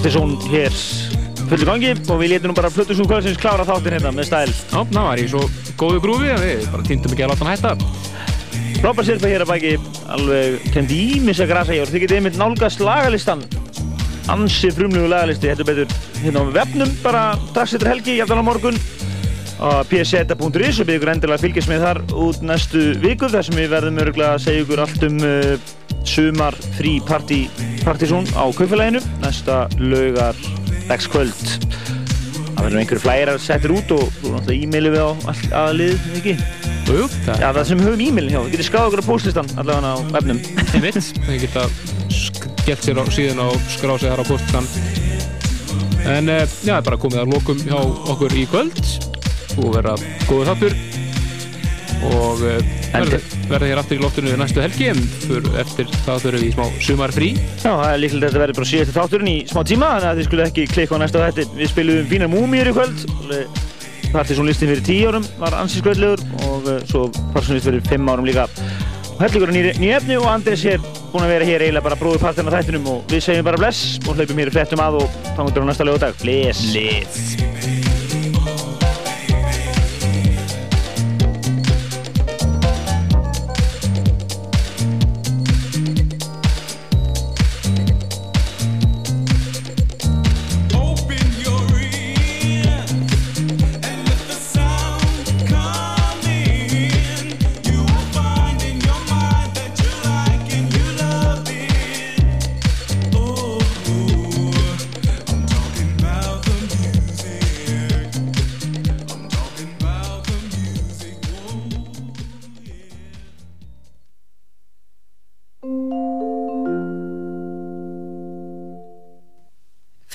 Partizón hér fullu gangi og við létum nú bara Plutusnú kvöldsins klára þáttin hérna með stæl. Já, það var í svo góðu grúfi að við bara týndum ekki að láta hann hætta. Frábær sirpa hér að bæki, alveg kendi ímis að grasa hér. Þið getið einmitt nálgast lagalistan, ansi frumlegu lagalisti, þetta betur hérna á vefnum bara strax eftir helgi, jafnvel á morgun á pseta.is og ykkur endilega fylgjast með þar út næstu viku þar sem við verðum öruglega að segja ykkur allt um uh, sumar frí partí partysón á kaupfélaginu næsta laugar dagskvöld það verður einhverju flærar settir út og þú náttúrulega e-mailið við á all- aðlið, ekki? Jú, það Já, það sem höfum e-mailin hjá, við getum skráð okkur á postlistan allavega á mitt. Það geta skellt sér á síðan og skráð sér þar á postan. En uh, já, það er bara komið að lokum hjá okkur í kvöld og verða góður þáttur og uh, verða, hér aftur í loftinu næstu helgi en fyrir, eftir það þurfum við í smá sumarfrí. Já, það er líklega að þetta verður bara síðasti þátturinn í smá tíma þannig að þið skulle ekki klikka á næsta þetta Við spilum fínar múmíur í kvöld Partysón listin fyrir 10 árum var ansins kvöldlegur og uh, svo Partysón listin fyrir 5 árum líka. Og hellingur ný, ný efni og Andris er búinn að vera hér eiginlega bara bróður partin á þættinum og við segjum bara bless og hlaupum hér í frettum að og fangur